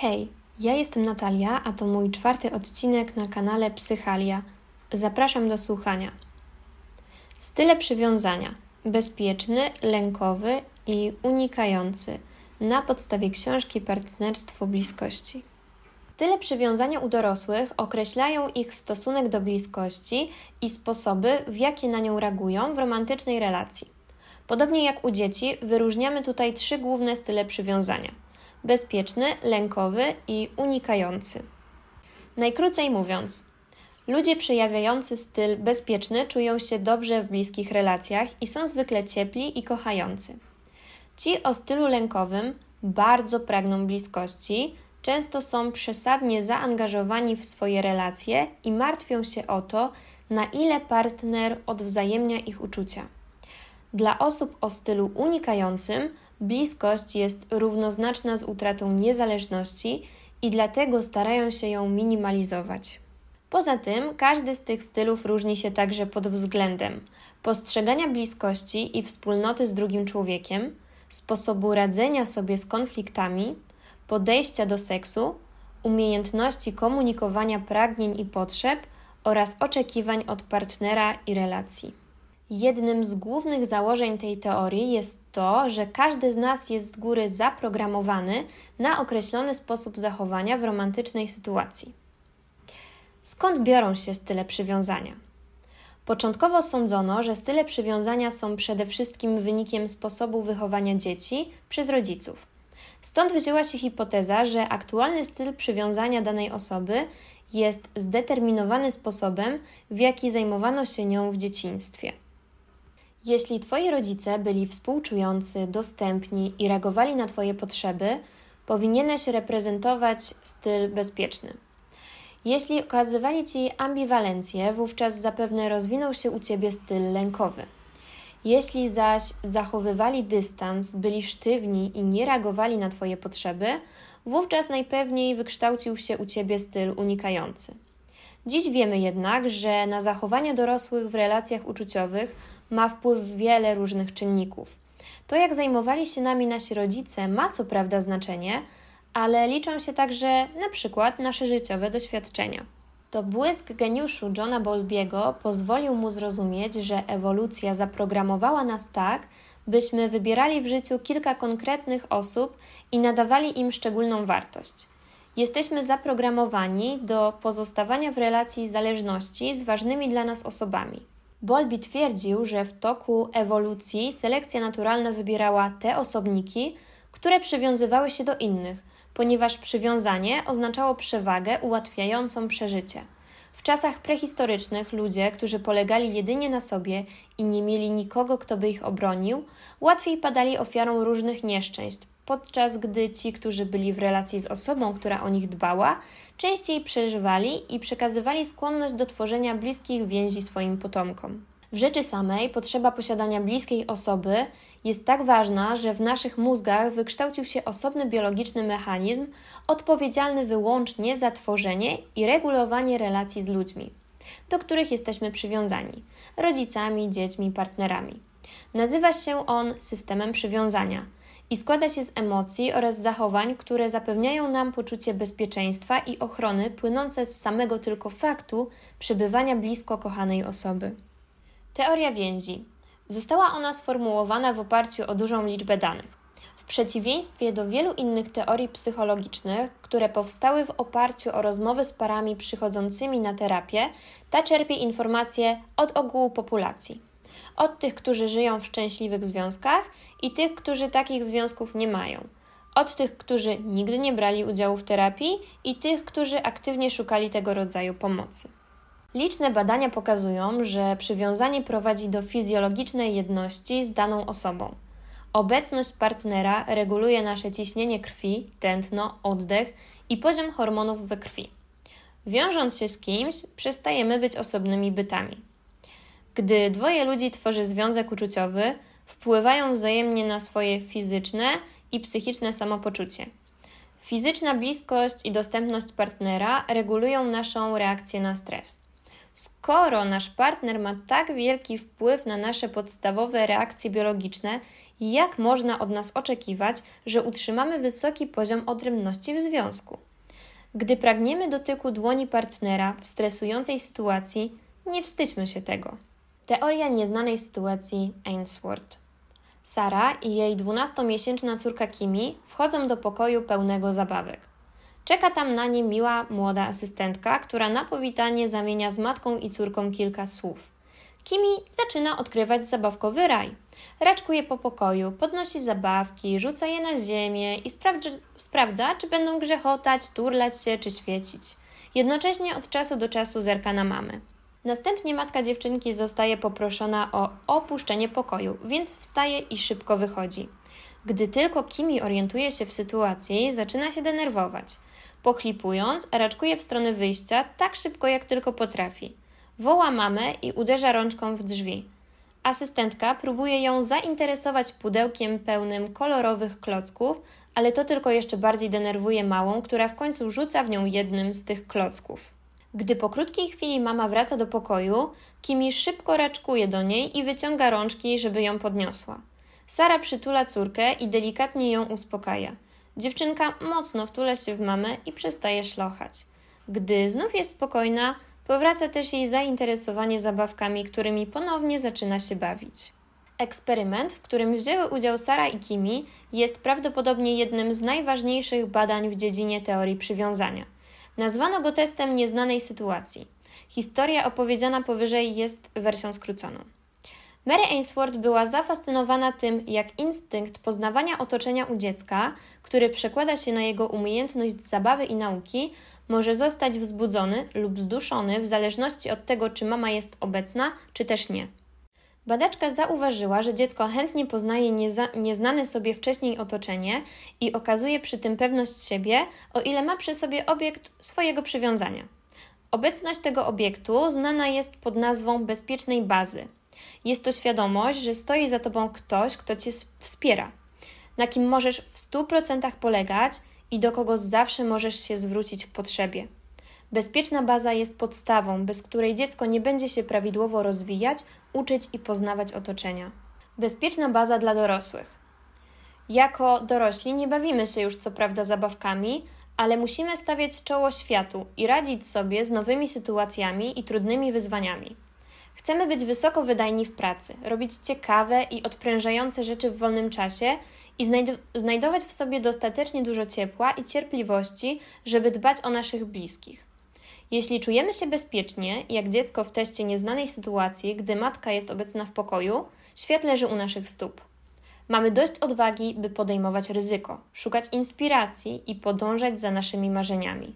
Hej, ja jestem Natalia, a to mój czwarty odcinek na kanale Psychalia. Zapraszam do słuchania. Style przywiązania: bezpieczny, lękowy i unikający na podstawie książki Partnerstwo bliskości. Style przywiązania u dorosłych określają ich stosunek do bliskości i sposoby, w jakie na nią reagują w romantycznej relacji. Podobnie jak u dzieci, wyróżniamy tutaj trzy główne style przywiązania – bezpieczny, lękowy i unikający. Najkrócej mówiąc, ludzie przejawiający styl bezpieczny czują się dobrze w bliskich relacjach i są zwykle ciepli i kochający. Ci o stylu lękowym bardzo pragną bliskości, często są przesadnie zaangażowani w swoje relacje i martwią się o to, na ile partner odwzajemnia ich uczucia. Dla osób o stylu unikającym bliskość jest równoznaczna z utratą niezależności i dlatego starają się ją minimalizować. Poza tym, każdy z tych stylów różni się także pod względem postrzegania bliskości i wspólnoty z drugim człowiekiem, sposobu radzenia sobie z konfliktami, podejścia do seksu, umiejętności komunikowania pragnień i potrzeb oraz oczekiwań od partnera i relacji. Jednym z głównych założeń tej teorii jest to, że każdy z nas jest z góry zaprogramowany na określony sposób zachowania w romantycznej sytuacji. Skąd biorą się style przywiązania? Początkowo sądzono, że style przywiązania są przede wszystkim wynikiem sposobu wychowania dzieci przez rodziców. Stąd wzięła się hipoteza, że aktualny styl przywiązania danej osoby jest zdeterminowany sposobem, w jaki zajmowano się nią w dzieciństwie. Jeśli Twoi rodzice byli współczujący, dostępni i reagowali na Twoje potrzeby, powinieneś reprezentować styl bezpieczny. Jeśli okazywali Ci ambiwalencję, wówczas zapewne rozwinął się u Ciebie styl lękowy. Jeśli zaś zachowywali dystans, byli sztywni i nie reagowali na Twoje potrzeby, wówczas najpewniej wykształcił się u Ciebie styl unikający. Dziś wiemy jednak, że na zachowania dorosłych w relacjach uczuciowych ma wpływ wiele różnych czynników. To, jak zajmowali się nami nasi rodzice, ma co prawda znaczenie, ale liczą się także na przykład nasze życiowe doświadczenia. To błysk geniuszu Johna Bowlbiego pozwolił mu zrozumieć, że ewolucja zaprogramowała nas tak, byśmy wybierali w życiu kilka konkretnych osób i nadawali im szczególną wartość. Jesteśmy zaprogramowani do pozostawania w relacji zależności z ważnymi dla nas osobami. Bolby twierdził, że w toku ewolucji selekcja naturalna wybierała te osobniki, które przywiązywały się do innych, ponieważ przywiązanie oznaczało przewagę ułatwiającą przeżycie. W czasach prehistorycznych ludzie, którzy polegali jedynie na sobie i nie mieli nikogo, kto by ich obronił, łatwiej padali ofiarą różnych nieszczęść, podczas gdy ci, którzy byli w relacji z osobą, która o nich dbała, częściej przeżywali i przekazywali skłonność do tworzenia bliskich więzi swoim potomkom. W rzeczy samej potrzeba posiadania bliskiej osoby jest tak ważna, że w naszych mózgach wykształcił się osobny biologiczny mechanizm odpowiedzialny wyłącznie za tworzenie i regulowanie relacji z ludźmi, do których jesteśmy przywiązani rodzicami, dziećmi, partnerami. Nazywa się on systemem przywiązania i składa się z emocji oraz zachowań, które zapewniają nam poczucie bezpieczeństwa i ochrony płynące z samego tylko faktu przebywania blisko kochanej osoby. Teoria więzi. Została ona sformułowana w oparciu o dużą liczbę danych. W przeciwieństwie do wielu innych teorii psychologicznych, które powstały w oparciu o rozmowy z parami przychodzącymi na terapię, ta czerpie informacje od ogółu populacji od tych, którzy żyją w szczęśliwych związkach i tych, którzy takich związków nie mają. Od tych, którzy nigdy nie brali udziału w terapii i tych, którzy aktywnie szukali tego rodzaju pomocy. Liczne badania pokazują, że przywiązanie prowadzi do fizjologicznej jedności z daną osobą. Obecność partnera reguluje nasze ciśnienie krwi, tętno, oddech i poziom hormonów we krwi. Wiążąc się z kimś, przestajemy być osobnymi bytami. Gdy dwoje ludzi tworzy związek uczuciowy, wpływają wzajemnie na swoje fizyczne i psychiczne samopoczucie. Fizyczna bliskość i dostępność partnera regulują naszą reakcję na stres. Skoro nasz partner ma tak wielki wpływ na nasze podstawowe reakcje biologiczne, jak można od nas oczekiwać, że utrzymamy wysoki poziom odrębności w związku. Gdy pragniemy dotyku dłoni partnera w stresującej sytuacji, nie wstydźmy się tego. Teoria nieznanej sytuacji Ainsworth. Sara i jej dwunastomiesięczna córka Kimi wchodzą do pokoju pełnego zabawek. Czeka tam na nie miła młoda asystentka, która na powitanie zamienia z matką i córką kilka słów. Kimi zaczyna odkrywać zabawkowy raj. Raczkuje po pokoju, podnosi zabawki, rzuca je na ziemię i sprawdza, sprawdza, czy będą grzechotać, turlać się czy świecić. Jednocześnie od czasu do czasu zerka na mamy. Następnie matka dziewczynki zostaje poproszona o opuszczenie pokoju, więc wstaje i szybko wychodzi. Gdy tylko Kimi orientuje się w sytuacji, zaczyna się denerwować. Pochlipując, raczkuje w stronę wyjścia tak szybko jak tylko potrafi. Woła mamę i uderza rączką w drzwi. Asystentka próbuje ją zainteresować pudełkiem pełnym kolorowych klocków, ale to tylko jeszcze bardziej denerwuje małą, która w końcu rzuca w nią jednym z tych klocków. Gdy po krótkiej chwili mama wraca do pokoju, Kimi szybko raczkuje do niej i wyciąga rączki, żeby ją podniosła. Sara przytula córkę i delikatnie ją uspokaja. Dziewczynka mocno wtula się w mamę i przestaje szlochać. Gdy znów jest spokojna, powraca też jej zainteresowanie zabawkami, którymi ponownie zaczyna się bawić. Eksperyment, w którym wzięły udział Sara i Kimi, jest prawdopodobnie jednym z najważniejszych badań w dziedzinie teorii przywiązania. Nazwano go testem nieznanej sytuacji. Historia opowiedziana powyżej jest wersją skróconą. Mary Ainsworth była zafascynowana tym, jak instynkt poznawania otoczenia u dziecka, który przekłada się na jego umiejętność zabawy i nauki, może zostać wzbudzony lub zduszony w zależności od tego, czy mama jest obecna, czy też nie. Badaczka zauważyła, że dziecko chętnie poznaje nieznane sobie wcześniej otoczenie i okazuje przy tym pewność siebie, o ile ma przy sobie obiekt swojego przywiązania. Obecność tego obiektu znana jest pod nazwą bezpiecznej bazy. Jest to świadomość, że stoi za tobą ktoś, kto cię wspiera, na kim możesz w 100% polegać i do kogo zawsze możesz się zwrócić w potrzebie. Bezpieczna baza jest podstawą, bez której dziecko nie będzie się prawidłowo rozwijać, uczyć i poznawać otoczenia. Bezpieczna baza dla dorosłych. Jako dorośli nie bawimy się już co prawda zabawkami, ale musimy stawiać czoło światu i radzić sobie z nowymi sytuacjami i trudnymi wyzwaniami. Chcemy być wysoko wydajni w pracy, robić ciekawe i odprężające rzeczy w wolnym czasie i znajdować w sobie dostatecznie dużo ciepła i cierpliwości, żeby dbać o naszych bliskich. Jeśli czujemy się bezpiecznie, jak dziecko w teście nieznanej sytuacji, gdy matka jest obecna w pokoju, świat leży u naszych stóp. Mamy dość odwagi, by podejmować ryzyko, szukać inspiracji i podążać za naszymi marzeniami.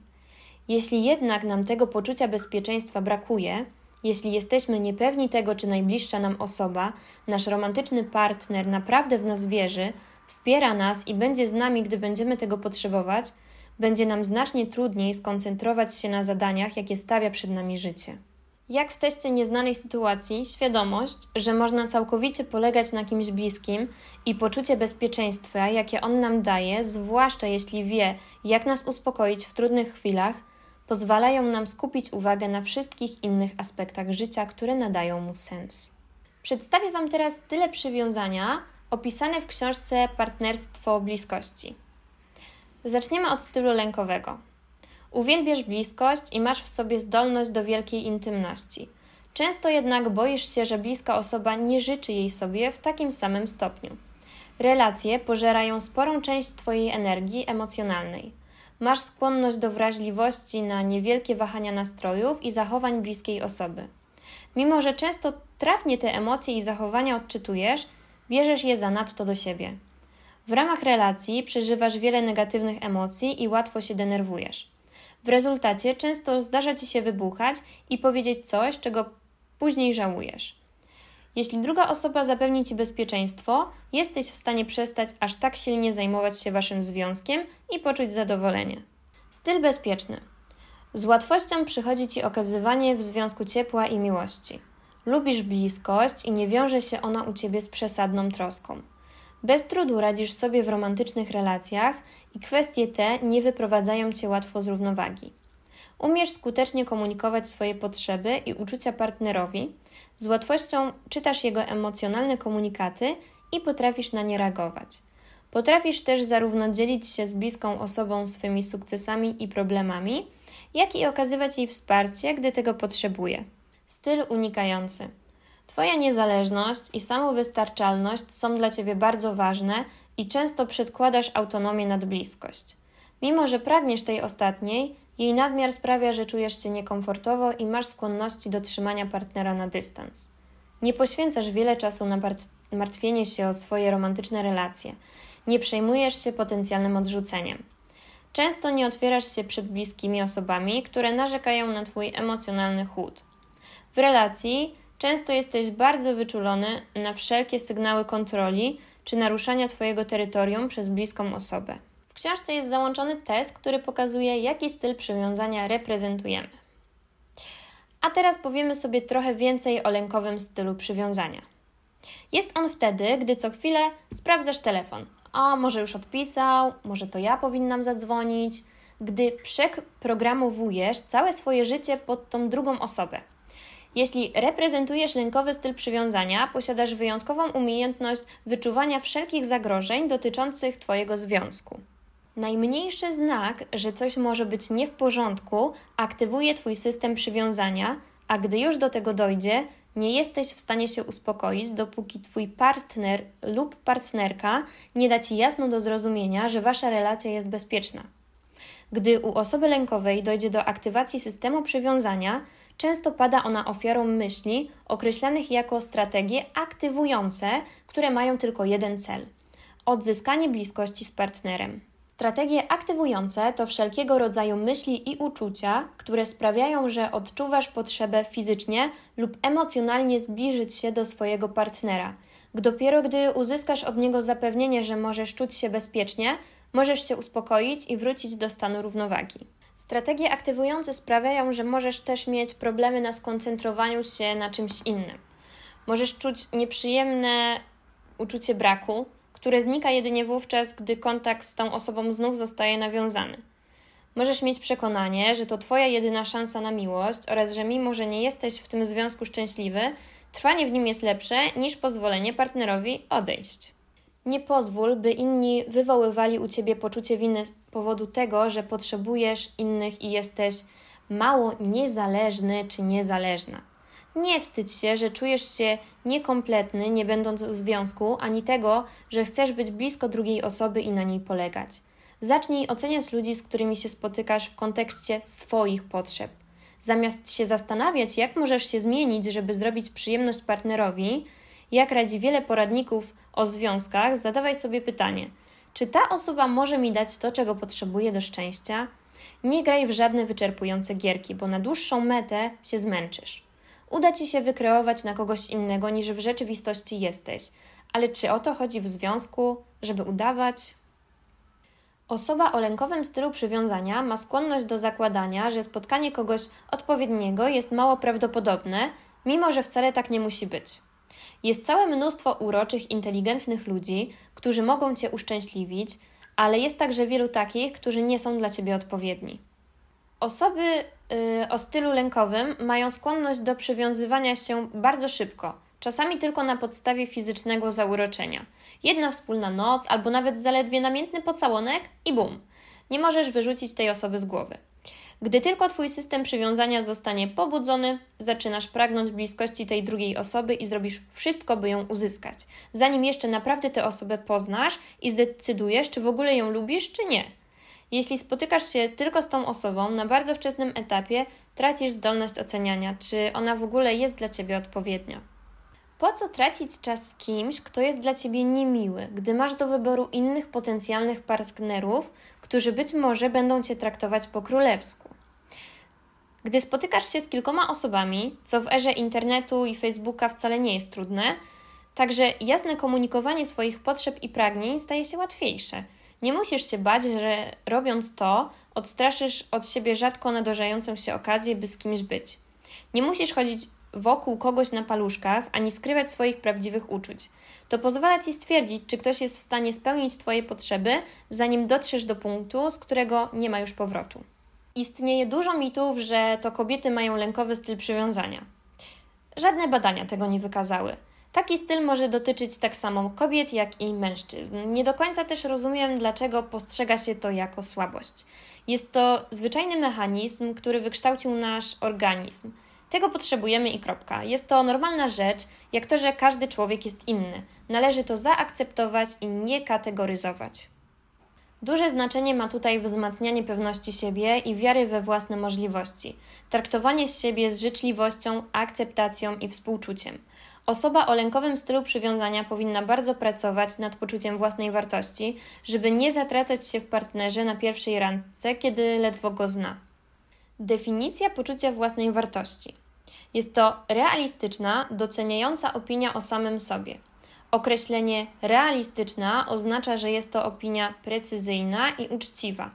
Jeśli jednak nam tego poczucia bezpieczeństwa brakuje, jeśli jesteśmy niepewni tego, czy najbliższa nam osoba, nasz romantyczny partner naprawdę w nas wierzy, wspiera nas i będzie z nami, gdy będziemy tego potrzebować, będzie nam znacznie trudniej skoncentrować się na zadaniach, jakie stawia przed nami życie. Jak w teście nieznanej sytuacji, świadomość, że można całkowicie polegać na kimś bliskim i poczucie bezpieczeństwa, jakie on nam daje, zwłaszcza jeśli wie, jak nas uspokoić w trudnych chwilach, pozwalają nam skupić uwagę na wszystkich innych aspektach życia, które nadają mu sens. Przedstawię Wam teraz tyle przywiązania opisane w książce Partnerstwo Bliskości. Zaczniemy od stylu lękowego. Uwielbiasz bliskość i masz w sobie zdolność do wielkiej intymności. Często jednak boisz się, że bliska osoba nie życzy jej sobie w takim samym stopniu. Relacje pożerają sporą część Twojej energii emocjonalnej. Masz skłonność do wrażliwości na niewielkie wahania nastrojów i zachowań bliskiej osoby. Mimo, że często trafnie te emocje i zachowania odczytujesz, bierzesz je zanadto do siebie. W ramach relacji przeżywasz wiele negatywnych emocji i łatwo się denerwujesz. W rezultacie często zdarza ci się wybuchać i powiedzieć coś, czego później żałujesz. Jeśli druga osoba zapewni ci bezpieczeństwo, jesteś w stanie przestać aż tak silnie zajmować się waszym związkiem i poczuć zadowolenie. Styl bezpieczny. Z łatwością przychodzi ci okazywanie w związku ciepła i miłości. Lubisz bliskość i nie wiąże się ona u ciebie z przesadną troską. Bez trudu radzisz sobie w romantycznych relacjach i kwestie te nie wyprowadzają cię łatwo z równowagi. Umiesz skutecznie komunikować swoje potrzeby i uczucia partnerowi, z łatwością czytasz jego emocjonalne komunikaty i potrafisz na nie reagować. Potrafisz też zarówno dzielić się z bliską osobą swymi sukcesami i problemami, jak i okazywać jej wsparcie, gdy tego potrzebuje. Styl unikający. Twoja niezależność i samowystarczalność są dla Ciebie bardzo ważne i często przedkładasz autonomię nad bliskość. Mimo, że pragniesz tej ostatniej, jej nadmiar sprawia, że czujesz się niekomfortowo i masz skłonności do trzymania partnera na dystans. Nie poświęcasz wiele czasu na martwienie się o swoje romantyczne relacje. Nie przejmujesz się potencjalnym odrzuceniem. Często nie otwierasz się przed bliskimi osobami, które narzekają na Twój emocjonalny chłód. W relacji często jesteś bardzo wyczulony na wszelkie sygnały kontroli czy naruszania Twojego terytorium przez bliską osobę. W książce jest załączony test, który pokazuje, jaki styl przywiązania reprezentujemy. A teraz powiemy sobie trochę więcej o lękowym stylu przywiązania. Jest on wtedy, gdy co chwilę sprawdzasz telefon. O, może już odpisał, może to ja powinnam zadzwonić. Gdy przeprogramowujesz całe swoje życie pod tą drugą osobę. Jeśli reprezentujesz lękowy styl przywiązania, posiadasz wyjątkową umiejętność wyczuwania wszelkich zagrożeń dotyczących Twojego związku. Najmniejszy znak, że coś może być nie w porządku, aktywuje Twój system przywiązania, a gdy już do tego dojdzie, nie jesteś w stanie się uspokoić, dopóki Twój partner lub partnerka nie da Ci jasno do zrozumienia, że Wasza relacja jest bezpieczna. Gdy u osoby lękowej dojdzie do aktywacji systemu przywiązania, często pada ona ofiarą myśli określanych jako strategie aktywujące, które mają tylko jeden cel odzyskanie bliskości z partnerem. Strategie aktywujące to wszelkiego rodzaju myśli i uczucia, które sprawiają, że odczuwasz potrzebę fizycznie lub emocjonalnie zbliżyć się do swojego partnera. Dopiero gdy uzyskasz od niego zapewnienie, że możesz czuć się bezpiecznie, możesz się uspokoić i wrócić do stanu równowagi. Strategie aktywujące sprawiają, że możesz też mieć problemy na skoncentrowaniu się na czymś innym. Możesz czuć nieprzyjemne uczucie braku, które znika jedynie wówczas, gdy kontakt z tą osobą znów zostaje nawiązany. Możesz mieć przekonanie, że to Twoja jedyna szansa na miłość oraz że mimo, że nie jesteś w tym związku szczęśliwy, trwanie w nim jest lepsze niż pozwolenie partnerowi odejść. Nie pozwól, by inni wywoływali u ciebie poczucie winy z powodu tego, że potrzebujesz innych i jesteś mało niezależny czy niezależna. Nie wstydź się, że czujesz się niekompletny, nie będąc w związku, ani tego, że chcesz być blisko drugiej osoby i na niej polegać. Zacznij oceniać ludzi, z którymi się spotykasz w kontekście swoich potrzeb. Zamiast się zastanawiać, jak możesz się zmienić, żeby zrobić przyjemność partnerowi, jak radzi wiele poradników o związkach, zadawaj sobie pytanie: czy ta osoba może mi dać to, czego potrzebuje do szczęścia? Nie graj w żadne wyczerpujące gierki, bo na dłuższą metę się zmęczysz uda ci się wykreować na kogoś innego niż w rzeczywistości jesteś. Ale czy o to chodzi w związku, żeby udawać? Osoba o lękowym stylu przywiązania ma skłonność do zakładania, że spotkanie kogoś odpowiedniego jest mało prawdopodobne, mimo że wcale tak nie musi być. Jest całe mnóstwo uroczych, inteligentnych ludzi, którzy mogą cię uszczęśliwić, ale jest także wielu takich, którzy nie są dla ciebie odpowiedni. Osoby y, o stylu lękowym mają skłonność do przywiązywania się bardzo szybko, czasami tylko na podstawie fizycznego zauroczenia. Jedna wspólna noc albo nawet zaledwie namiętny pocałonek i bum. Nie możesz wyrzucić tej osoby z głowy. Gdy tylko Twój system przywiązania zostanie pobudzony, zaczynasz pragnąć bliskości tej drugiej osoby i zrobisz wszystko, by ją uzyskać, zanim jeszcze naprawdę tę osobę poznasz i zdecydujesz, czy w ogóle ją lubisz, czy nie. Jeśli spotykasz się tylko z tą osobą na bardzo wczesnym etapie, tracisz zdolność oceniania, czy ona w ogóle jest dla ciebie odpowiednia. Po co tracić czas z kimś, kto jest dla ciebie niemiły, gdy masz do wyboru innych potencjalnych partnerów, którzy być może będą cię traktować po królewsku? Gdy spotykasz się z kilkoma osobami, co w erze internetu i Facebooka wcale nie jest trudne, także jasne komunikowanie swoich potrzeb i pragnień staje się łatwiejsze. Nie musisz się bać, że robiąc to, odstraszysz od siebie rzadko nadarzają się okazję, by z kimś być. Nie musisz chodzić wokół kogoś na paluszkach, ani skrywać swoich prawdziwych uczuć. To pozwala ci stwierdzić, czy ktoś jest w stanie spełnić Twoje potrzeby, zanim dotrzesz do punktu, z którego nie ma już powrotu. Istnieje dużo mitów, że to kobiety mają lękowy styl przywiązania. Żadne badania tego nie wykazały. Taki styl może dotyczyć tak samo kobiet, jak i mężczyzn. Nie do końca też rozumiem, dlaczego postrzega się to jako słabość. Jest to zwyczajny mechanizm, który wykształcił nasz organizm. Tego potrzebujemy i kropka. Jest to normalna rzecz, jak to, że każdy człowiek jest inny. Należy to zaakceptować i nie kategoryzować. Duże znaczenie ma tutaj wzmacnianie pewności siebie i wiary we własne możliwości, traktowanie siebie z życzliwością, akceptacją i współczuciem. Osoba o lękowym stylu przywiązania powinna bardzo pracować nad poczuciem własnej wartości, żeby nie zatracać się w partnerze na pierwszej randce, kiedy ledwo go zna. Definicja poczucia własnej wartości. Jest to realistyczna, doceniająca opinia o samym sobie. Określenie realistyczna oznacza, że jest to opinia precyzyjna i uczciwa,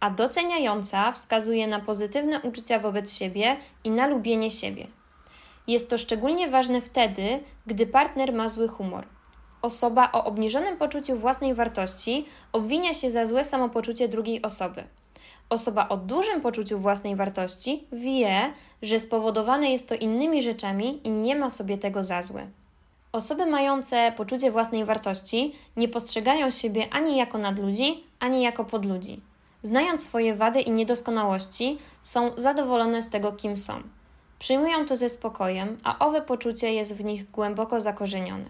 a doceniająca wskazuje na pozytywne uczucia wobec siebie i na lubienie siebie. Jest to szczególnie ważne wtedy, gdy partner ma zły humor. Osoba o obniżonym poczuciu własnej wartości obwinia się za złe samopoczucie drugiej osoby. Osoba o dużym poczuciu własnej wartości wie, że spowodowane jest to innymi rzeczami i nie ma sobie tego za złe. Osoby mające poczucie własnej wartości nie postrzegają siebie ani jako nadludzi, ani jako podludzi. Znając swoje wady i niedoskonałości, są zadowolone z tego, kim są. Przyjmują to ze spokojem, a owe poczucie jest w nich głęboko zakorzenione.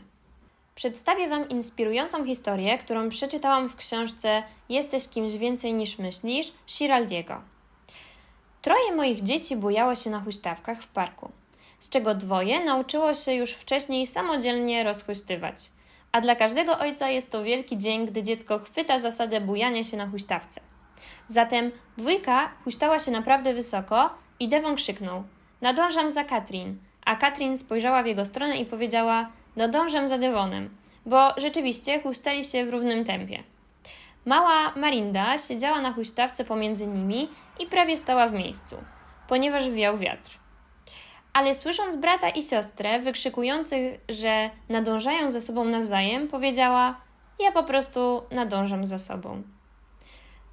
Przedstawię Wam inspirującą historię, którą przeczytałam w książce Jesteś kimś więcej niż myślisz Shiraldiego. Troje moich dzieci bujało się na huśtawkach w parku z czego dwoje nauczyło się już wcześniej samodzielnie rozhuśtywać. A dla każdego ojca jest to wielki dzień, gdy dziecko chwyta zasadę bujania się na huśtawce. Zatem dwójka huśtała się naprawdę wysoko i Devon krzyknął: Nadążam za Katrin. A Katrin spojrzała w jego stronę i powiedziała: Nadążam za Devonem, bo rzeczywiście huśtali się w równym tempie. Mała Marinda siedziała na huśtawce pomiędzy nimi i prawie stała w miejscu, ponieważ wiał wiatr ale słysząc brata i siostrę wykrzykujących, że nadążają za sobą nawzajem, powiedziała: Ja po prostu nadążam za sobą.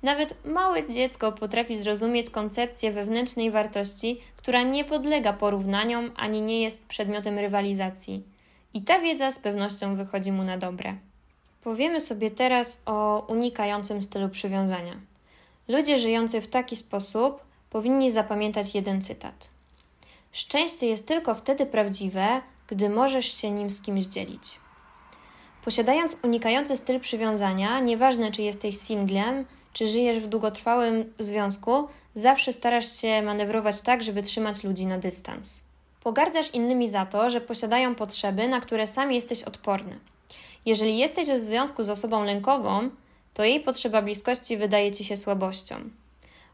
Nawet małe dziecko potrafi zrozumieć koncepcję wewnętrznej wartości, która nie podlega porównaniom ani nie jest przedmiotem rywalizacji. I ta wiedza z pewnością wychodzi mu na dobre. Powiemy sobie teraz o unikającym stylu przywiązania. Ludzie żyjący w taki sposób powinni zapamiętać jeden cytat. Szczęście jest tylko wtedy prawdziwe, gdy możesz się nim z kimś dzielić. Posiadając unikający styl przywiązania, nieważne czy jesteś singlem, czy żyjesz w długotrwałym związku, zawsze starasz się manewrować tak, żeby trzymać ludzi na dystans. Pogardzasz innymi za to, że posiadają potrzeby, na które sam jesteś odporny. Jeżeli jesteś w związku z osobą lękową, to jej potrzeba bliskości wydaje ci się słabością.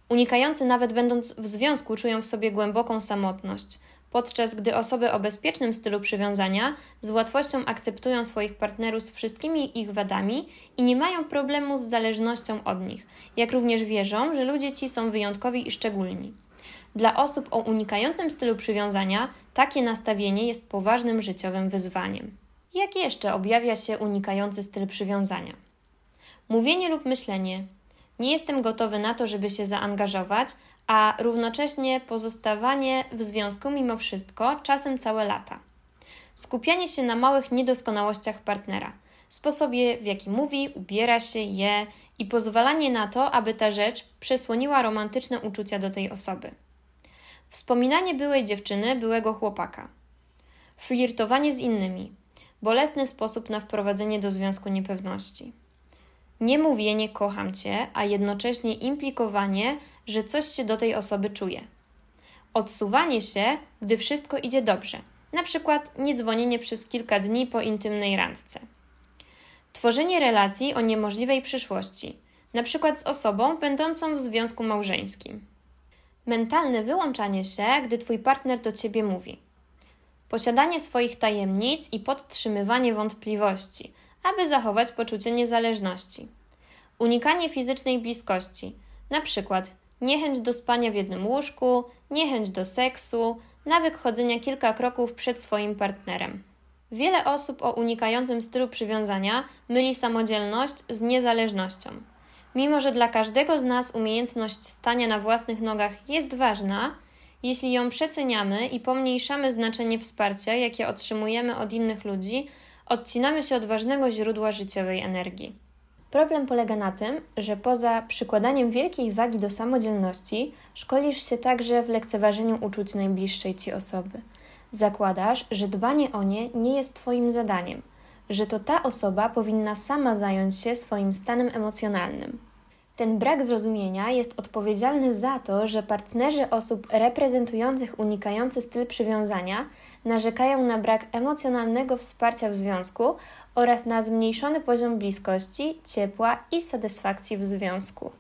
Unikający nawet będąc w związku czują w sobie głęboką samotność, podczas gdy osoby o bezpiecznym stylu przywiązania z łatwością akceptują swoich partnerów z wszystkimi ich wadami i nie mają problemu z zależnością od nich, jak również wierzą, że ludzie ci są wyjątkowi i szczególni. Dla osób o unikającym stylu przywiązania takie nastawienie jest poważnym życiowym wyzwaniem. Jak jeszcze objawia się unikający styl przywiązania? Mówienie lub myślenie nie jestem gotowy na to, żeby się zaangażować, a równocześnie pozostawanie w związku mimo wszystko czasem całe lata. Skupianie się na małych niedoskonałościach partnera, sposobie w jaki mówi, ubiera się, je i pozwalanie na to, aby ta rzecz przesłoniła romantyczne uczucia do tej osoby. Wspominanie byłej dziewczyny, byłego chłopaka. Flirtowanie z innymi. Bolesny sposób na wprowadzenie do związku niepewności. Nie mówienie kocham cię, a jednocześnie implikowanie, że coś się do tej osoby czuje. Odsuwanie się, gdy wszystko idzie dobrze, na przykład niedzwonienie przez kilka dni po intymnej randce. Tworzenie relacji o niemożliwej przyszłości, na przykład z osobą będącą w związku małżeńskim. Mentalne wyłączanie się, gdy twój partner do ciebie mówi. Posiadanie swoich tajemnic i podtrzymywanie wątpliwości, aby zachować poczucie niezależności. Unikanie fizycznej bliskości, na przykład niechęć do spania w jednym łóżku, niechęć do seksu, nawyk chodzenia kilka kroków przed swoim partnerem. Wiele osób o unikającym stylu przywiązania myli samodzielność z niezależnością. Mimo, że dla każdego z nas umiejętność stania na własnych nogach jest ważna, Jeśli ją przeceniamy i pomniejszamy znaczenie wsparcia, jakie otrzymujemy od innych ludzi, odcinamy się od ważnego źródła życiowej energii. Problem polega na tym, że poza przykładaniem wielkiej wagi do samodzielności, szkolisz się także w lekceważeniu uczuć najbliższej ci osoby. Zakładasz, że dbanie o nie nie jest Twoim zadaniem, że to ta osoba powinna sama zająć się swoim stanem emocjonalnym. Ten brak zrozumienia jest odpowiedzialny za to, że partnerzy osób reprezentujących unikający styl przywiązania narzekają na brak emocjonalnego wsparcia w związku oraz na zmniejszony poziom bliskości, ciepła i satysfakcji w związku.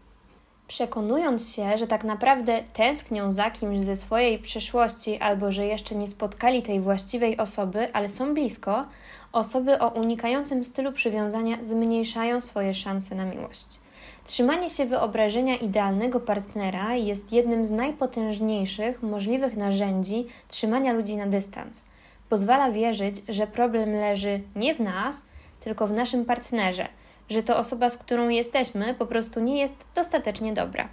Przekonując się, że tak naprawdę tęsknią za kimś ze swojej przeszłości albo że jeszcze nie spotkali tej właściwej osoby, ale są blisko, osoby o unikającym stylu przywiązania zmniejszają swoje szanse na miłość. Trzymanie się wyobrażenia idealnego partnera jest jednym z najpotężniejszych możliwych narzędzi trzymania ludzi na dystans. Pozwala wierzyć, że problem leży nie w nas, tylko w naszym partnerze, że to osoba, z którą jesteśmy, po prostu nie jest dostatecznie dobra.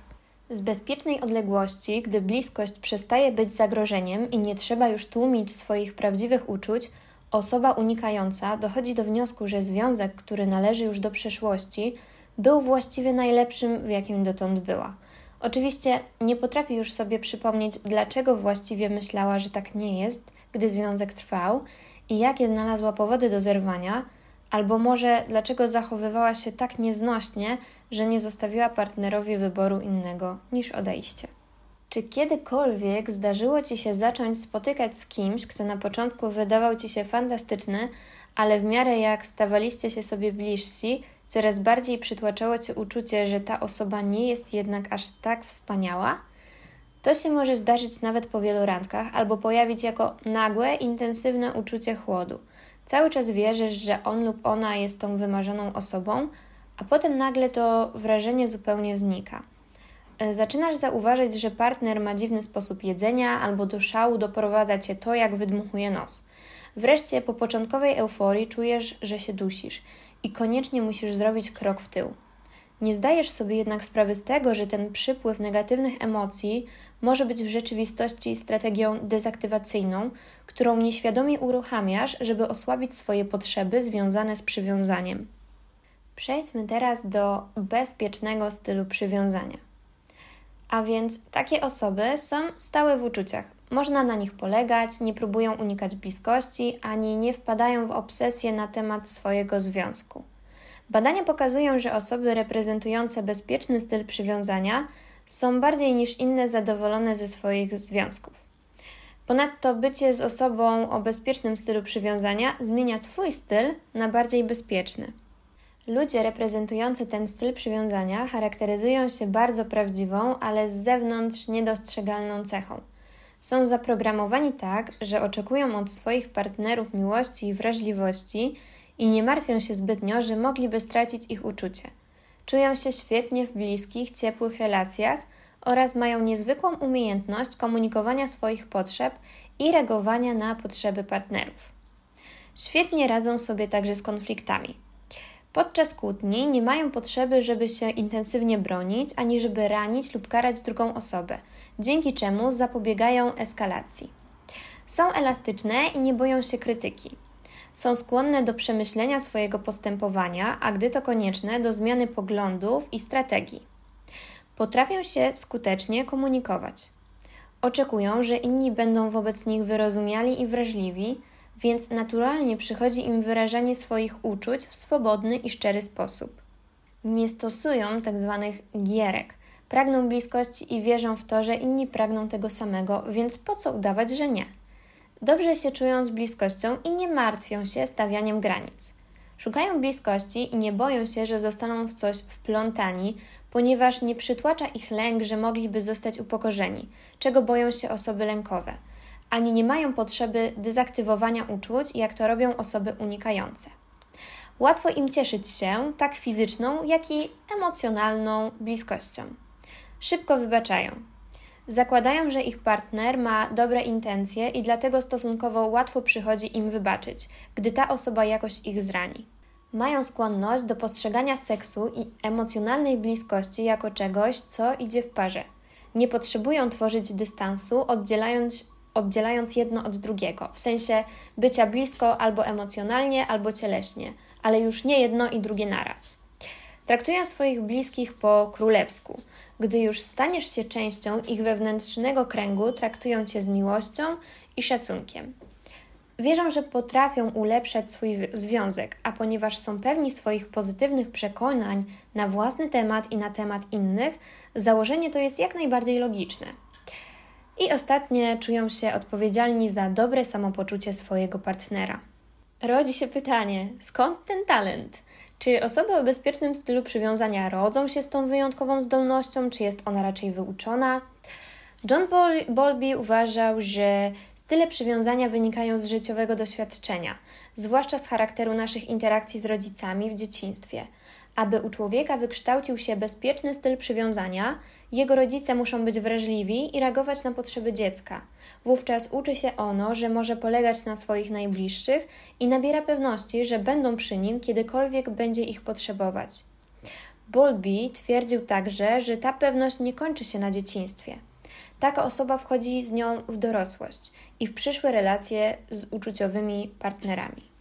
Z bezpiecznej odległości, gdy bliskość przestaje być zagrożeniem i nie trzeba już tłumić swoich prawdziwych uczuć, osoba unikająca dochodzi do wniosku, że związek, który należy już do przeszłości, był właściwie najlepszym, w jakim dotąd była. Oczywiście nie potrafi już sobie przypomnieć, dlaczego właściwie myślała, że tak nie jest, gdy związek trwał i jakie znalazła powody do zerwania, albo może dlaczego zachowywała się tak nieznośnie, że nie zostawiła partnerowi wyboru innego niż odejście. Czy kiedykolwiek zdarzyło ci się zacząć spotykać z kimś, kto na początku wydawał ci się fantastyczny, ale w miarę jak stawaliście się sobie bliżsi, coraz bardziej przytłaczało cię uczucie, że ta osoba nie jest jednak aż tak wspaniała? To się może zdarzyć nawet po wielu randkach albo pojawić jako nagłe, intensywne uczucie chłodu. Cały czas wierzysz, że on lub ona jest tą wymarzoną osobą, a potem nagle to wrażenie zupełnie znika. E, zaczynasz zauważyć, że partner ma dziwny sposób jedzenia albo do szału doprowadza cię to, jak wydmuchuje nos. Wreszcie po początkowej euforii czujesz, że się dusisz i koniecznie musisz zrobić krok w tył. Nie zdajesz sobie jednak sprawy z tego, że ten przypływ negatywnych emocji może być w rzeczywistości strategią dezaktywacyjną, którą nieświadomie uruchamiasz, żeby osłabić swoje potrzeby związane z przywiązaniem. Przejdźmy teraz do bezpiecznego stylu przywiązania. A więc takie osoby są stałe w uczuciach. Można na nich polegać, nie próbują unikać bliskości ani nie wpadają w obsesję na temat swojego związku. Badania pokazują, że osoby reprezentujące bezpieczny styl przywiązania są bardziej niż inne zadowolone ze swoich związków. Ponadto bycie z osobą o bezpiecznym stylu przywiązania zmienia Twój styl na bardziej bezpieczny. Ludzie reprezentujący ten styl przywiązania charakteryzują się bardzo prawdziwą, ale z zewnątrz niedostrzegalną cechą. Są zaprogramowani tak, że oczekują od swoich partnerów miłości i wrażliwości i nie martwią się zbytnio, że mogliby stracić ich uczucie. Czują się świetnie w bliskich, ciepłych relacjach oraz mają niezwykłą umiejętność komunikowania swoich potrzeb i reagowania na potrzeby partnerów. Świetnie radzą sobie także z konfliktami. Podczas kłótni nie mają potrzeby, żeby się intensywnie bronić, ani żeby ranić lub karać drugą osobę, dzięki czemu zapobiegają eskalacji. Są elastyczne i nie boją się krytyki. Są skłonne do przemyślenia swojego postępowania, a gdy to konieczne, do zmiany poglądów i strategii. Potrafią się skutecznie komunikować. Oczekują, że inni będą wobec nich wyrozumiali i wrażliwi, więc naturalnie przychodzi im wyrażanie swoich uczuć w swobodny i szczery sposób. Nie stosują tzw. Tak gierek. Pragną bliskości i wierzą w to, że inni pragną tego samego, więc po co udawać, że nie? Dobrze się czują z bliskością i nie martwią się stawianiem granic. Szukają bliskości i nie boją się, że zostaną w coś wplątani, ponieważ nie przytłacza ich lęk, że mogliby zostać upokorzeni, czego boją się osoby lękowe ani nie mają potrzeby dezaktywowania uczuć, jak to robią osoby unikające. Łatwo im cieszyć się tak fizyczną, jak i emocjonalną bliskością. Szybko wybaczają. Zakładają, że ich partner ma dobre intencje i dlatego stosunkowo łatwo przychodzi im wybaczyć, gdy ta osoba jakoś ich zrani. Mają skłonność do postrzegania seksu i emocjonalnej bliskości jako czegoś, co idzie w parze Nie potrzebują tworzyć dystansu, oddzielając, oddzielając jedno od drugiego, w sensie bycia blisko albo emocjonalnie, albo cieleśnie, ale już nie jedno i drugie naraz. Traktują swoich bliskich po królewsku. Gdy już staniesz się częścią ich wewnętrznego kręgu, traktują cię z miłością i szacunkiem. Wierzą, że potrafią ulepszać swój związek, a ponieważ są pewni swoich pozytywnych przekonań na własny temat i na temat innych, założenie to jest jak najbardziej logiczne. I ostatnie czują się odpowiedzialni za dobre samopoczucie swojego partnera. Rodzi się pytanie, skąd ten talent? Czy osoby o bezpiecznym stylu przywiązania rodzą się z tą wyjątkową zdolnością, czy jest ona raczej wyuczona? John Bowlby uważał, że style przywiązania wynikają z życiowego doświadczenia, zwłaszcza z charakteru naszych interakcji z rodzicami w dzieciństwie. Aby u człowieka wykształcił się bezpieczny styl przywiązania, jego rodzice muszą być wrażliwi i reagować na potrzeby dziecka. Wówczas uczy się ono, że może polegać na swoich najbliższych i nabiera pewności, że będą przy nim, kiedykolwiek będzie ich potrzebować. Bowlby twierdził także, że ta pewność nie kończy się na dzieciństwie. Taka osoba wchodzi z nią w dorosłość i w przyszłe relacje z uczuciowymi partnerami.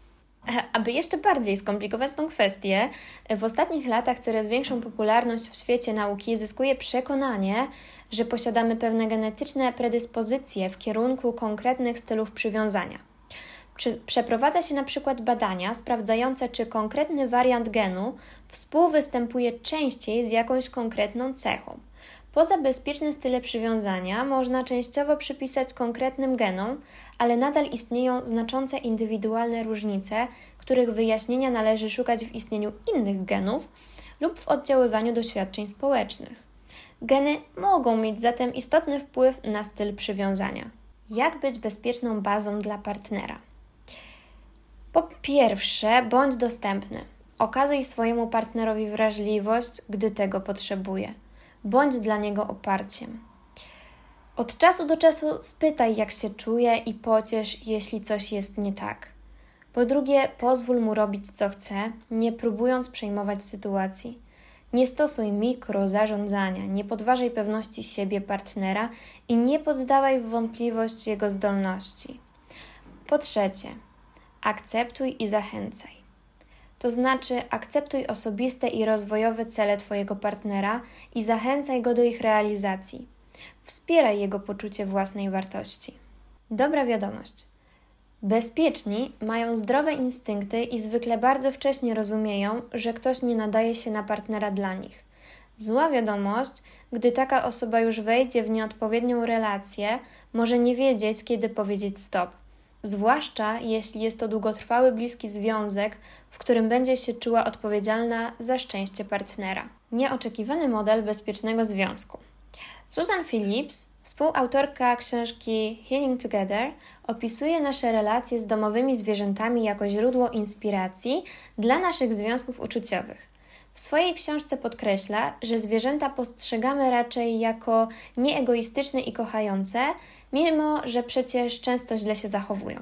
Aby jeszcze bardziej skomplikować tę kwestię, w ostatnich latach coraz większą popularność w świecie nauki zyskuje przekonanie, że posiadamy pewne genetyczne predyspozycje w kierunku konkretnych stylów przywiązania. Przeprowadza się na przykład badania sprawdzające, czy konkretny wariant genu współwystępuje częściej z jakąś konkretną cechą. Poza bezpieczne style przywiązania można częściowo przypisać konkretnym genom, ale nadal istnieją znaczące indywidualne różnice, których wyjaśnienia należy szukać w istnieniu innych genów lub w oddziaływaniu doświadczeń społecznych. Geny mogą mieć zatem istotny wpływ na styl przywiązania. Jak być bezpieczną bazą dla partnera? Po pierwsze, bądź dostępny. Okazuj swojemu partnerowi wrażliwość, gdy tego potrzebuje bądź dla niego oparciem. Od czasu do czasu spytaj, jak się czuje i pociesz, jeśli coś jest nie tak. Po drugie, pozwól mu robić co chce, nie próbując przejmować sytuacji. Nie stosuj mikro zarządzania, nie podważaj pewności siebie partnera i nie poddawaj w wątpliwość jego zdolności. Po trzecie, akceptuj i zachęcaj. To znaczy, akceptuj osobiste i rozwojowe cele Twojego partnera i zachęcaj go do ich realizacji. Wspieraj jego poczucie własnej wartości. Dobra wiadomość. Bezpieczni mają zdrowe instynkty i zwykle bardzo wcześnie rozumieją, że ktoś nie nadaje się na partnera dla nich. Zła wiadomość, gdy taka osoba już wejdzie w nieodpowiednią relację, może nie wiedzieć, kiedy powiedzieć stop zwłaszcza jeśli jest to długotrwały, bliski związek, w którym będzie się czuła odpowiedzialna za szczęście partnera. Nieoczekiwany model bezpiecznego związku. Susan Phillips, współautorka książki Healing Together, opisuje nasze relacje z domowymi zwierzętami jako źródło inspiracji dla naszych związków uczuciowych. W swojej książce podkreśla, że zwierzęta postrzegamy raczej jako nieegoistyczne i kochające, mimo że przecież często źle się zachowują.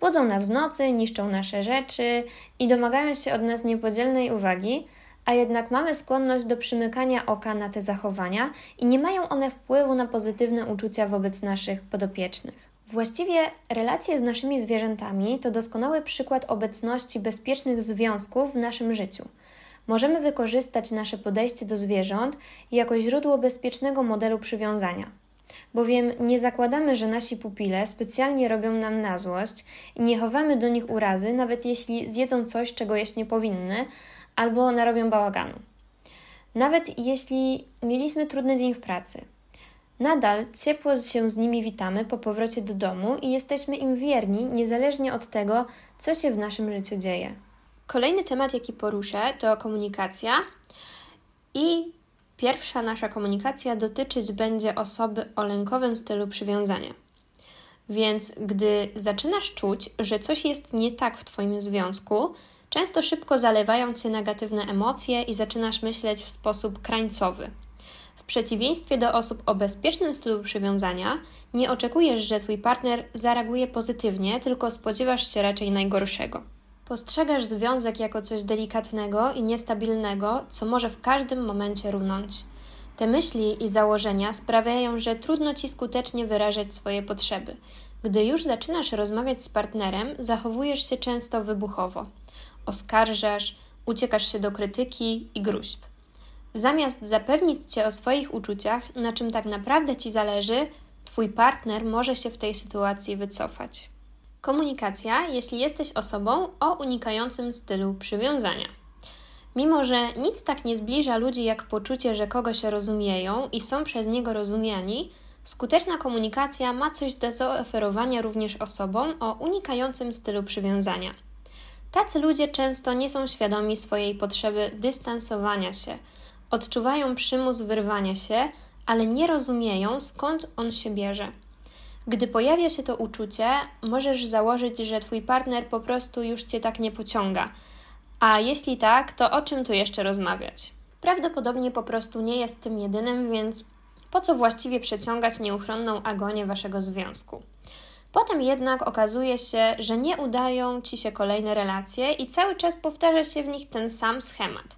Budzą nas w nocy, niszczą nasze rzeczy i domagają się od nas niepodzielnej uwagi, a jednak mamy skłonność do przymykania oka na te zachowania i nie mają one wpływu na pozytywne uczucia wobec naszych podopiecznych. Właściwie relacje z naszymi zwierzętami to doskonały przykład obecności bezpiecznych związków w naszym życiu – możemy wykorzystać nasze podejście do zwierząt jako źródło bezpiecznego modelu przywiązania. Bowiem nie zakładamy, że nasi pupile specjalnie robią nam na złość i nie chowamy do nich urazy, nawet jeśli zjedzą coś, czego jeść nie powinny, albo narobią bałaganu. Nawet jeśli mieliśmy trudny dzień w pracy. Nadal ciepło się z nimi witamy po powrocie do domu i jesteśmy im wierni, niezależnie od tego, co się w naszym życiu dzieje. Kolejny temat, jaki poruszę, to komunikacja. I pierwsza nasza komunikacja dotyczyć będzie osoby o lękowym stylu przywiązania. Więc gdy zaczynasz czuć, że coś jest nie tak w Twoim związku, często szybko zalewają Cię negatywne emocje i zaczynasz myśleć w sposób krańcowy. W przeciwieństwie do osób o bezpiecznym stylu przywiązania, nie oczekujesz, że Twój partner zareaguje pozytywnie, tylko spodziewasz się raczej najgorszego. Postrzegasz związek jako coś delikatnego i niestabilnego, co może w każdym momencie runąć. Te myśli i założenia sprawiają, że trudno ci skutecznie wyrażać swoje potrzeby. Gdy już zaczynasz rozmawiać z partnerem, zachowujesz się często wybuchowo. Oskarżasz, uciekasz się do krytyki i gruźb. Zamiast zapewnić cię o swoich uczuciach, na czym tak naprawdę ci zależy, twój partner może się w tej sytuacji wycofać. Komunikacja, jeśli jesteś osobą o unikającym stylu przywiązania. Mimo, że nic tak nie zbliża ludzi jak poczucie, że kogoś rozumieją i są przez niego rozumiani, skuteczna komunikacja ma coś do zaoferowania również osobom o unikającym stylu przywiązania. Tacy ludzie często nie są świadomi swojej potrzeby dystansowania się, odczuwają przymus wyrwania się, ale nie rozumieją skąd on się bierze. Gdy pojawia się to uczucie, możesz założyć, że twój partner po prostu już cię tak nie pociąga. A jeśli tak, to o czym tu jeszcze rozmawiać? Prawdopodobnie po prostu nie jest tym jedynym, więc po co właściwie przeciągać nieuchronną agonię waszego związku? Potem jednak okazuje się, że nie udają ci się kolejne relacje i cały czas powtarza się w nich ten sam schemat.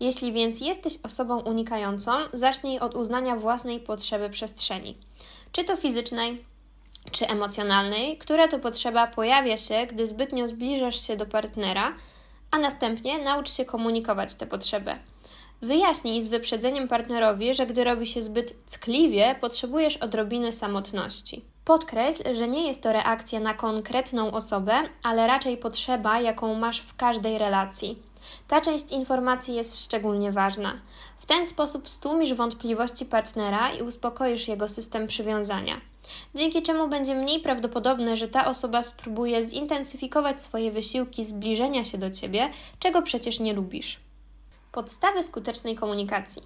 Jeśli więc jesteś osobą unikającą, zacznij od uznania własnej potrzeby przestrzeni, czy to fizycznej, czy emocjonalnej, która to potrzeba pojawia się, gdy zbytnio zbliżasz się do partnera, a następnie naucz się komunikować tę potrzebę. Wyjaśnij z wyprzedzeniem partnerowi, że gdy robi się zbyt ckliwie, potrzebujesz odrobiny samotności. Podkreśl, że nie jest to reakcja na konkretną osobę, ale raczej potrzeba, jaką masz w każdej relacji. Ta część informacji jest szczególnie ważna. W ten sposób stłumisz wątpliwości partnera i uspokoisz jego system przywiązania, dzięki czemu będzie mniej prawdopodobne, że ta osoba spróbuje zintensyfikować swoje wysiłki zbliżenia się do ciebie, czego przecież nie lubisz. Podstawy skutecznej komunikacji.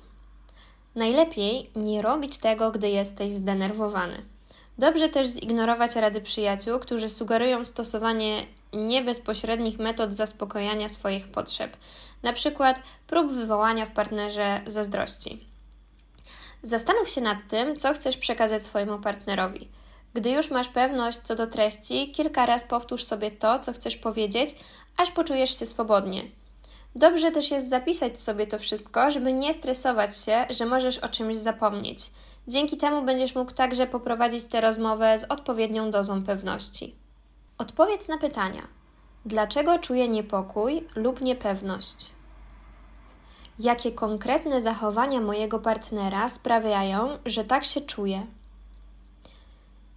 Najlepiej nie robić tego, gdy jesteś zdenerwowany. Dobrze też zignorować rady przyjaciół, którzy sugerują stosowanie niebezpośrednich metod zaspokojania swoich potrzeb, na przykład prób wywołania w partnerze zazdrości. Zastanów się nad tym, co chcesz przekazać swojemu partnerowi. Gdy już masz pewność co do treści, kilka razy powtórz sobie to, co chcesz powiedzieć, aż poczujesz się swobodnie. Dobrze też jest zapisać sobie to wszystko, żeby nie stresować się, że możesz o czymś zapomnieć. Dzięki temu będziesz mógł także poprowadzić tę rozmowę z odpowiednią dozą pewności. Odpowiedz na pytania: dlaczego czuję niepokój lub niepewność? Jakie konkretne zachowania mojego partnera sprawiają, że tak się czuję?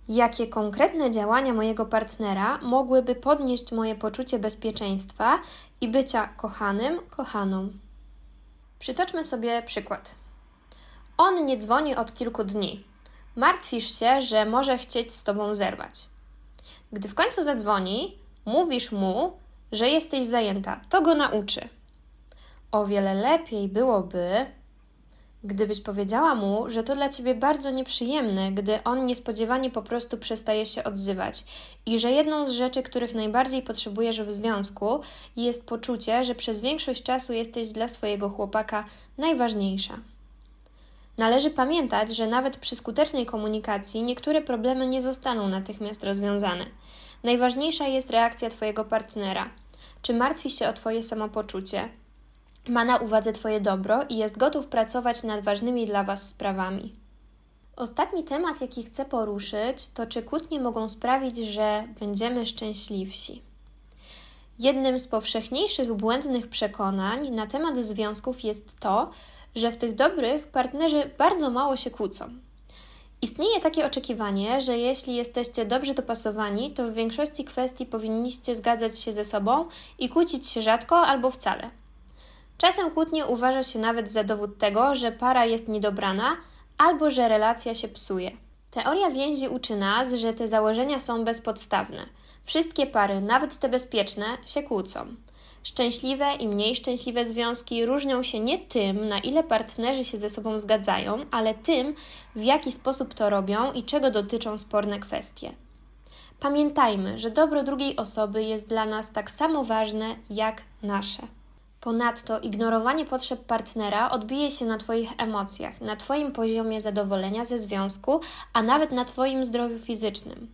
Jakie konkretne działania mojego partnera mogłyby podnieść moje poczucie bezpieczeństwa i bycia kochanym, kochaną? Przytoczmy sobie przykład. On nie dzwoni od kilku dni. Martwisz się, że może chcieć z tobą zerwać. Gdy w końcu zadzwoni, mówisz mu, że jesteś zajęta. To go nauczy. O wiele lepiej byłoby, gdybyś powiedziała mu, że to dla ciebie bardzo nieprzyjemne, gdy on niespodziewanie po prostu przestaje się odzywać i że jedną z rzeczy, których najbardziej potrzebujesz w związku, jest poczucie, że przez większość czasu jesteś dla swojego chłopaka najważniejsza. Należy pamiętać, że nawet przy skutecznej komunikacji niektóre problemy nie zostaną natychmiast rozwiązane. Najważniejsza jest reakcja Twojego partnera. Czy martwi się o Twoje samopoczucie? Ma na uwadze Twoje dobro i jest gotów pracować nad ważnymi dla Was sprawami. Ostatni temat, jaki chcę poruszyć, to czy kłótnie mogą sprawić, że będziemy szczęśliwsi. Jednym z powszechniejszych błędnych przekonań na temat związków jest to, że w tych dobrych partnerzy bardzo mało się kłócą. Istnieje takie oczekiwanie, że jeśli jesteście dobrze dopasowani, to w większości kwestii powinniście zgadzać się ze sobą i kłócić się rzadko albo wcale. Czasem kłótnie uważa się nawet za dowód tego, że para jest niedobrana albo że relacja się psuje. Teoria więzi uczy nas, że te założenia są bezpodstawne. Wszystkie pary, nawet te bezpieczne, się kłócą. Szczęśliwe i mniej szczęśliwe związki różnią się nie tym, na ile partnerzy się ze sobą zgadzają, ale tym, w jaki sposób to robią i czego dotyczą sporne kwestie. Pamiętajmy, że dobro drugiej osoby jest dla nas tak samo ważne jak nasze. Ponadto ignorowanie potrzeb partnera odbije się na Twoich emocjach, na Twoim poziomie zadowolenia ze związku, a nawet na Twoim zdrowiu fizycznym.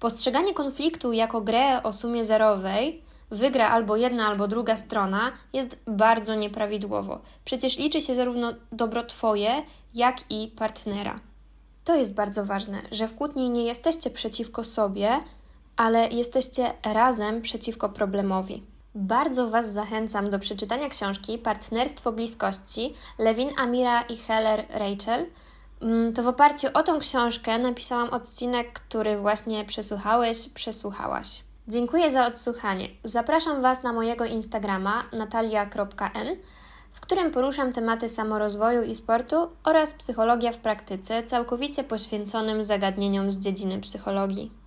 Postrzeganie konfliktu jako grę o sumie zerowej wygra albo jedna, albo druga strona, jest bardzo nieprawidłowo. Przecież liczy się zarówno dobro Twoje, jak i partnera. To jest bardzo ważne, że w kłótni nie jesteście przeciwko sobie, ale jesteście razem przeciwko problemowi. Bardzo Was zachęcam do przeczytania książki Partnerstwo Bliskości Lewin Amira i Heller Rachel. Mm, to w oparciu o tą książkę napisałam odcinek, który właśnie przesłuchałeś, przesłuchałaś. Dziękuję za odsłuchanie. Zapraszam Was na mojego Instagrama natalia.n, w którym poruszam tematy samorozwoju i sportu oraz psychologia w praktyce, całkowicie poświęconym zagadnieniom z dziedziny psychologii.